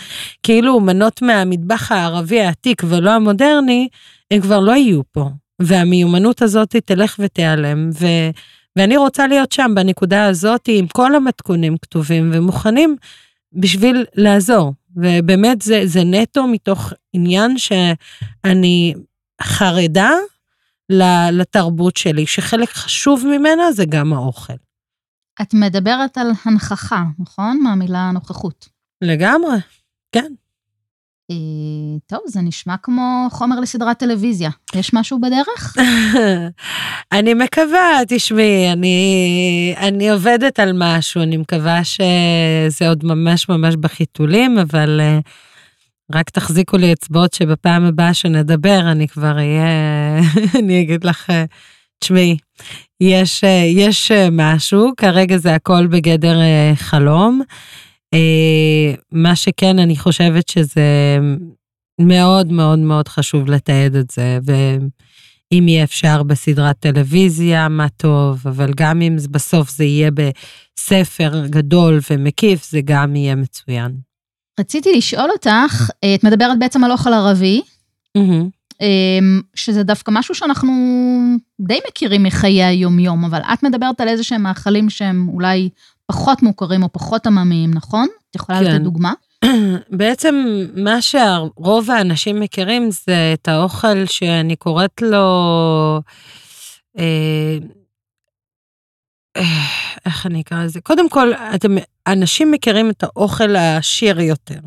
כאילו מנות מהמטבח הערבי העתיק ולא המודרני, הם כבר לא יהיו פה. והמיומנות הזאת תלך ותיעלם, ו... ואני רוצה להיות שם בנקודה הזאת עם כל המתכונים כתובים ומוכנים בשביל לעזור. ובאמת זה, זה נטו מתוך עניין שאני חרדה לתרבות שלי, שחלק חשוב ממנה זה גם האוכל. את מדברת על הנכחה, נכון? מהמילה נוכחות. לגמרי, כן. אה, טוב, זה נשמע כמו חומר לסדרת טלוויזיה. יש משהו בדרך? אני מקווה, תשמעי, אני, אני עובדת על משהו, אני מקווה שזה עוד ממש ממש בחיתולים, אבל uh, רק תחזיקו לי אצבעות שבפעם הבאה שנדבר, אני כבר אהיה, אני אגיד לך, אה, תשמעי, יש, יש משהו, כרגע זה הכל בגדר חלום. אה, מה שכן, אני חושבת שזה מאוד מאוד מאוד חשוב לתעד את זה, ואם יהיה אפשר בסדרת טלוויזיה, מה טוב, אבל גם אם בסוף זה יהיה בספר גדול ומקיף, זה גם יהיה מצוין. רציתי לשאול אותך, אה, את מדברת בעצם על אוכל ערבי, שזה דווקא משהו שאנחנו די מכירים מחיי היומיום, אבל את מדברת על איזה שהם מאכלים שהם אולי פחות מוכרים או פחות עממיים, נכון? את יכולה כן. לתת דוגמה? בעצם מה שרוב האנשים מכירים זה את האוכל שאני קוראת לו, אה, איך אני אקרא לזה? קודם כל, אתם, אנשים מכירים את האוכל העשיר יותר.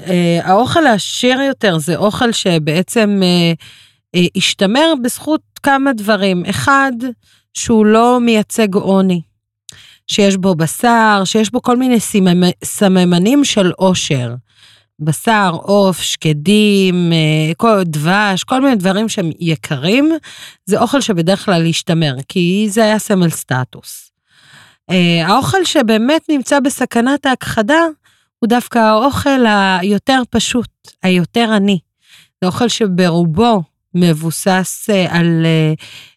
אה, האוכל העשיר יותר זה אוכל שבעצם אה, אה, השתמר בזכות כמה דברים. אחד, שהוא לא מייצג עוני, שיש בו בשר, שיש בו כל מיני סממנים של עושר. בשר, עוף, שקדים, אה, דבש, כל מיני דברים שהם יקרים, זה אוכל שבדרך כלל ישתמר, כי זה היה סמל סטטוס. אה, האוכל שבאמת נמצא בסכנת ההכחדה, הוא דווקא האוכל היותר פשוט, היותר עני. זה אוכל שברובו מבוסס אה, על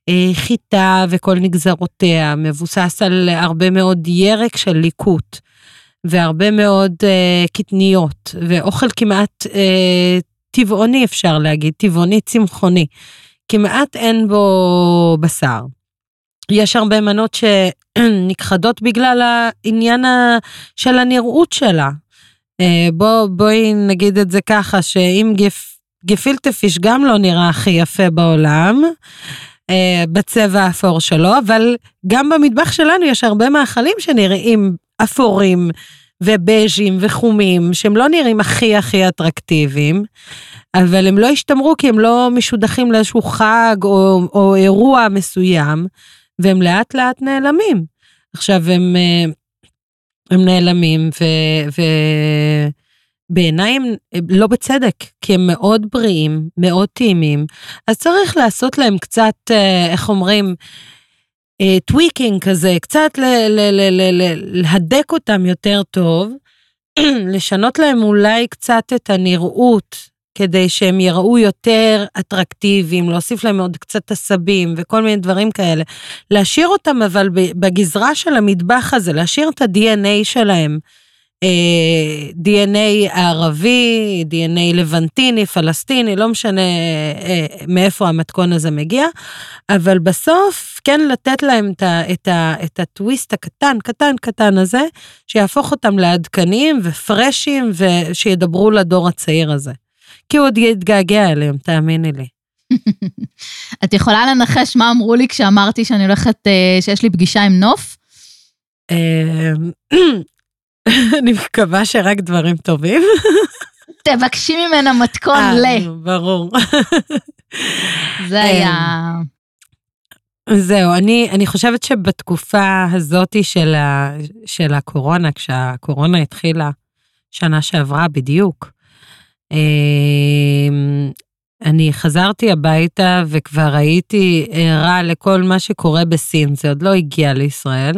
אה, חיטה וכל נגזרותיה, מבוסס על הרבה מאוד ירק של ליקוט, והרבה מאוד קטניות, ואוכל כמעט טבעוני אפשר להגיד, טבעוני צמחוני. כמעט אין בו בשר. יש הרבה מנות שנכחדות בגלל העניין של הנראות שלה. בוא, בואי נגיד את זה ככה, שאם גף, גפילטה פיש גם לא נראה הכי יפה בעולם, אה, בצבע האפור שלו, אבל גם במטבח שלנו יש הרבה מאכלים שנראים אפורים ובז'ים וחומים, שהם לא נראים הכי הכי אטרקטיביים, אבל הם לא השתמרו כי הם לא משודכים לאיזשהו חג או, או אירוע מסוים, והם לאט לאט נעלמים. עכשיו הם, אה, הם נעלמים ו... ו בעיניי הם לא בצדק, כי הם מאוד בריאים, מאוד טעימים, אז צריך לעשות להם קצת, אה, איך אומרים, tweaking אה, כזה, קצת להדק אותם יותר טוב, לשנות להם אולי קצת את הנראות, כדי שהם יראו יותר אטרקטיביים, להוסיף להם עוד קצת עשבים וכל מיני דברים כאלה. להשאיר אותם אבל בגזרה של המטבח הזה, להשאיר את ה-DNA שלהם. אה, DNA ערבי, DNA לבנטיני, פלסטיני, לא משנה אה, מאיפה המתכון הזה מגיע, אבל בסוף כן לתת להם את, ה, את, ה, את הטוויסט הקטן, קטן, קטן הזה, שיהפוך אותם לעדכניים ופרשים ושידברו לדור הצעיר הזה. כי הוא עוד יתגעגע אליהם, תאמיני לי. את יכולה לנחש מה אמרו לי כשאמרתי שאני הולכת, אה, שיש לי פגישה עם נוף? אמ, אני מקווה שרק דברים טובים. תבקשי ממנה מתכון אה, ל... ברור. זה היה... זהו, אני, אני חושבת שבתקופה הזאת של, ה, של הקורונה, כשהקורונה התחילה, שנה שעברה בדיוק, אמ, אני חזרתי הביתה וכבר הייתי ערה לכל מה שקורה בסין, זה עוד לא הגיע לישראל.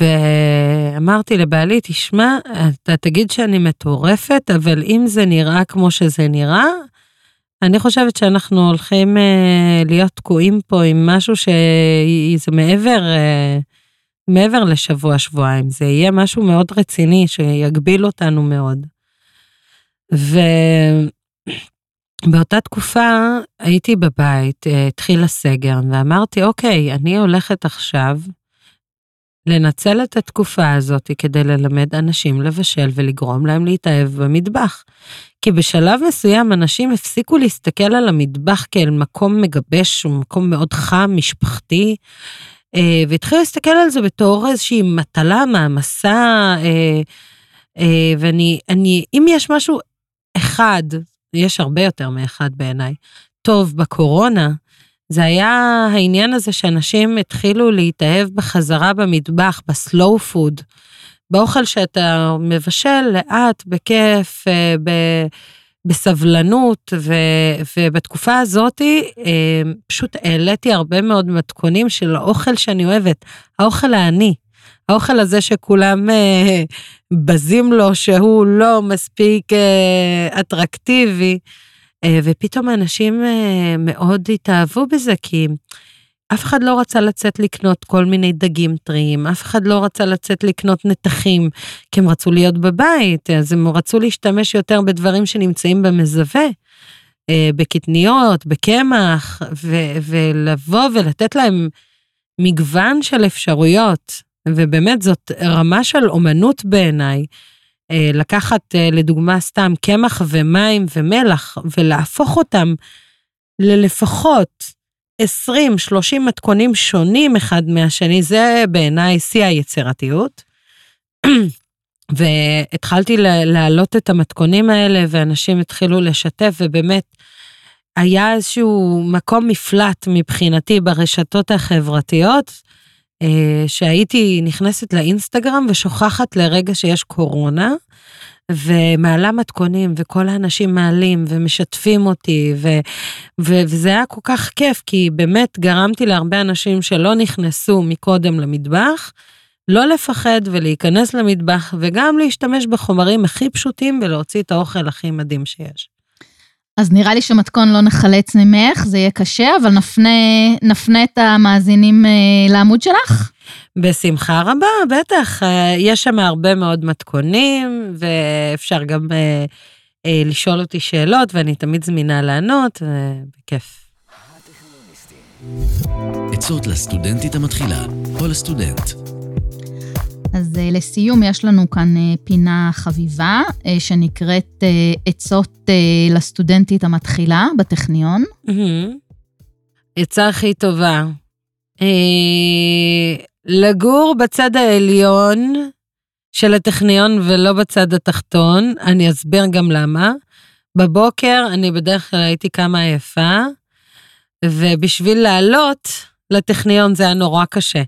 ואמרתי לבעלי, תשמע, אתה תגיד שאני מטורפת, אבל אם זה נראה כמו שזה נראה, אני חושבת שאנחנו הולכים אה, להיות תקועים פה עם משהו שזה מעבר, אה, מעבר לשבוע-שבועיים. זה יהיה משהו מאוד רציני שיגביל אותנו מאוד. ובאותה תקופה הייתי בבית, אה, התחיל הסגר, ואמרתי, אוקיי, אני הולכת עכשיו לנצל את התקופה הזאת כדי ללמד אנשים לבשל ולגרום להם להתאהב במטבח. כי בשלב מסוים אנשים הפסיקו להסתכל על המטבח כאל מקום מגבש, הוא מקום מאוד חם, משפחתי, אה, והתחילו להסתכל על זה בתור איזושהי מטלה, מעמסה, אה, אה, ואני, אני, אם יש משהו אחד, יש הרבה יותר מאחד בעיניי, טוב בקורונה, זה היה העניין הזה שאנשים התחילו להתאהב בחזרה במטבח, בסלואו פוד, באוכל שאתה מבשל לאט, בכיף, אה, ב... בסבלנות, ו, ובתקופה הזאת אה, פשוט העליתי הרבה מאוד מתכונים של האוכל שאני אוהבת, האוכל העני, האוכל הזה שכולם אה, בזים לו שהוא לא מספיק אטרקטיבי. אה, ופתאום האנשים אה, מאוד התאהבו בזה, כי אף אחד לא רצה לצאת לקנות כל מיני דגים טריים, אף אחד לא רצה לצאת לקנות נתחים, כי הם רצו להיות בבית, אז הם רצו להשתמש יותר בדברים שנמצאים במזווה, אה, בקטניות, בקמח, ולבוא ולתת להם מגוון של אפשרויות. ובאמת זאת רמה של אומנות בעיניי, אה, לקחת אה, לדוגמה סתם קמח ומים ומלח ולהפוך אותם ללפחות 20-30 מתכונים שונים אחד מהשני, זה בעיניי שיא היצירתיות. והתחלתי להעלות את המתכונים האלה ואנשים התחילו לשתף ובאמת היה איזשהו מקום מפלט מבחינתי ברשתות החברתיות. אה, שהייתי נכנסת לאינסטגרם ושוכחת לרגע שיש קורונה, ומעלה מתכונים, וכל האנשים מעלים ומשתפים אותי, ו, ו, וזה היה כל כך כיף, כי באמת גרמתי להרבה אנשים שלא נכנסו מקודם למטבח, לא לפחד ולהיכנס למטבח, וגם להשתמש בחומרים הכי פשוטים ולהוציא את האוכל הכי מדהים שיש. אז נראה לי שמתכון לא נחלץ ממך, זה יהיה קשה, אבל נפנה, נפנה את המאזינים אה, לעמוד שלך. בשמחה רבה, בטח. אה, יש שם הרבה מאוד מתכונים, ואפשר גם אה, אה, לשאול אותי שאלות, ואני תמיד זמינה לענות, בכיף. עצות לסטודנטית המתחילה, כל סטודנט. אז אה, לסיום, יש לנו כאן אה, פינה חביבה שנקראת עצות לסטודנטית המתחילה בטכניון. עצה הכי טובה. לגור בצד העליון של הטכניון ולא בצד התחתון, אני אסביר גם למה. בבוקר אני בדרך כלל הייתי קמה עייפה, ובשביל לעלות לטכניון זה היה נורא קשה.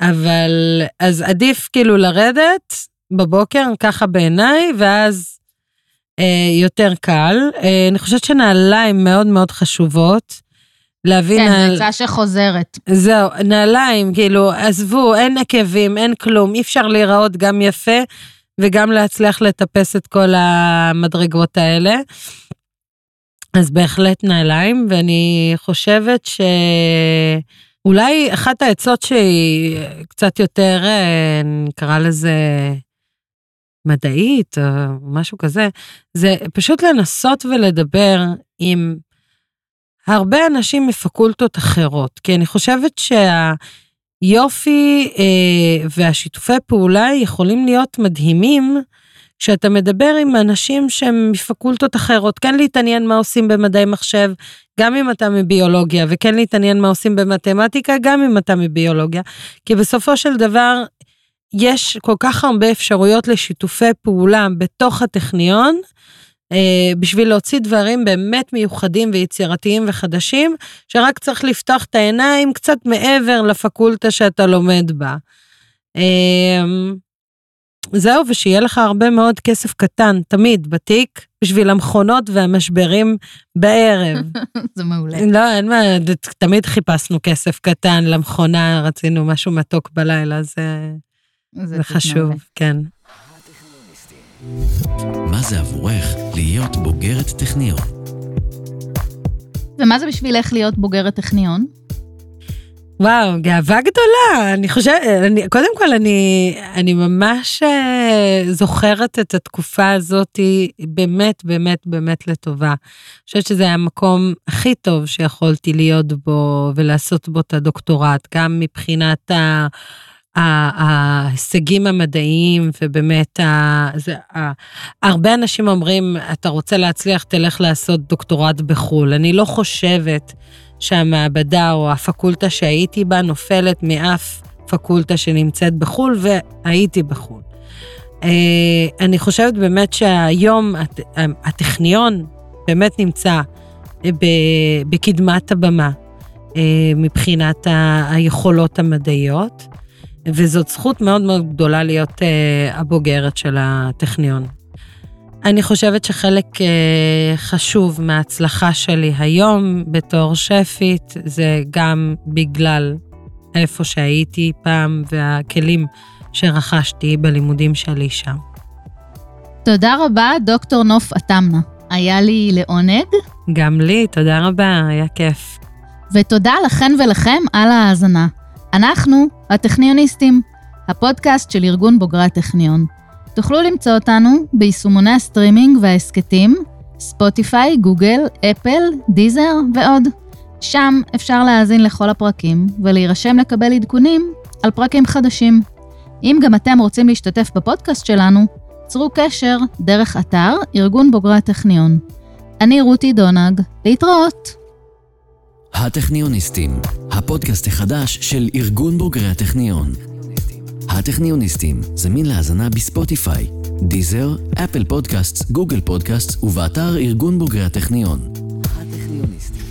אבל, אז עדיף כאילו לרדת בבוקר, ככה בעיניי, ואז אה, יותר קל. אה, אני חושבת שנעליים מאוד מאוד חשובות. להביא כן, נעל... כן, זו הצעה שחוזרת. זהו, נעליים, כאילו, עזבו, אין עקבים, אין כלום, אי אפשר להיראות גם יפה וגם להצליח לטפס את כל המדרגות האלה. אז בהחלט נעליים, ואני חושבת שאולי אחת העצות שהיא קצת יותר, אה, נקרא לזה, מדעית או משהו כזה, זה פשוט לנסות ולדבר עם הרבה אנשים מפקולטות אחרות, כי אני חושבת שהיופי אה, והשיתופי פעולה יכולים להיות מדהימים כשאתה מדבר עם אנשים שהם מפקולטות אחרות, כן להתעניין מה עושים במדעי מחשב, גם אם אתה מביולוגיה, וכן להתעניין מה עושים במתמטיקה, גם אם אתה מביולוגיה. כי בסופו של דבר, יש כל כך הרבה אפשרויות לשיתופי פעולה בתוך הטכניון, אה, בשביל להוציא דברים באמת מיוחדים ויצירתיים וחדשים, שרק צריך לפתוח את העיניים קצת מעבר לפקולטה שאתה לומד בה. אה, זהו, ושיהיה לך הרבה מאוד כסף קטן, תמיד, בתיק, בשביל המכונות והמשברים בערב. זה מעולה. לא, אין מה, תמיד חיפשנו כסף קטן למכונה, רצינו משהו מתוק בלילה, זה, זה, זה חשוב, מעולה. כן. מה זה עבורך להיות בוגרת טכניון? ומה זה בשבילך להיות בוגרת טכניון? וואו, גאווה גדולה. אני חושבת, אני, קודם כל, אני, אני ממש uh, זוכרת את התקופה הזאת באמת, באמת, באמת לטובה. אני חושבת שזה היה המקום הכי טוב שיכולתי להיות בו ולעשות בו את הדוקטורט, גם מבחינת ה... ההישגים המדעיים ובאמת, ה, זה, ה, הרבה אנשים אומרים, אתה רוצה להצליח, תלך לעשות דוקטורט בחו"ל. אני לא חושבת שהמעבדה או הפקולטה שהייתי בה נופלת מאף פקולטה שנמצאת בחו"ל, והייתי בחו"ל. אה, אני חושבת באמת שהיום הטכניון באמת נמצא בקדמת הבמה אה, מבחינת היכולות המדעיות. וזאת זכות מאוד מאוד גדולה להיות הבוגרת של הטכניון. אני חושבת שחלק uh, חשוב מההצלחה שלי היום בתור שפית זה גם בגלל איפה שהייתי פעם והכלים שרכשתי בלימודים שלי שם. תודה רבה, דוקטור נוף עתאמנה. היה לי לעונג. גם לי, תודה רבה, היה כיף. ותודה לכן ולכם על ההאזנה. אנחנו הטכניוניסטים, הפודקאסט של ארגון בוגרי הטכניון. תוכלו למצוא אותנו ביישומוני הסטרימינג וההסכתים, ספוטיפיי, גוגל, אפל, דיזר ועוד. שם אפשר להאזין לכל הפרקים ולהירשם לקבל עדכונים על פרקים חדשים. אם גם אתם רוצים להשתתף בפודקאסט שלנו, צרו קשר דרך אתר ארגון בוגרי הטכניון. אני רותי דונג, להתראות. הטכניוניסטים, הפודקאסט החדש של ארגון בוגרי הטכניון. הטכניוניסטים, זמין להאזנה בספוטיפיי, דיזר, אפל פודקאסט, גוגל פודקאסט ובאתר ארגון בוגרי הטכניון. הטכניוניסטים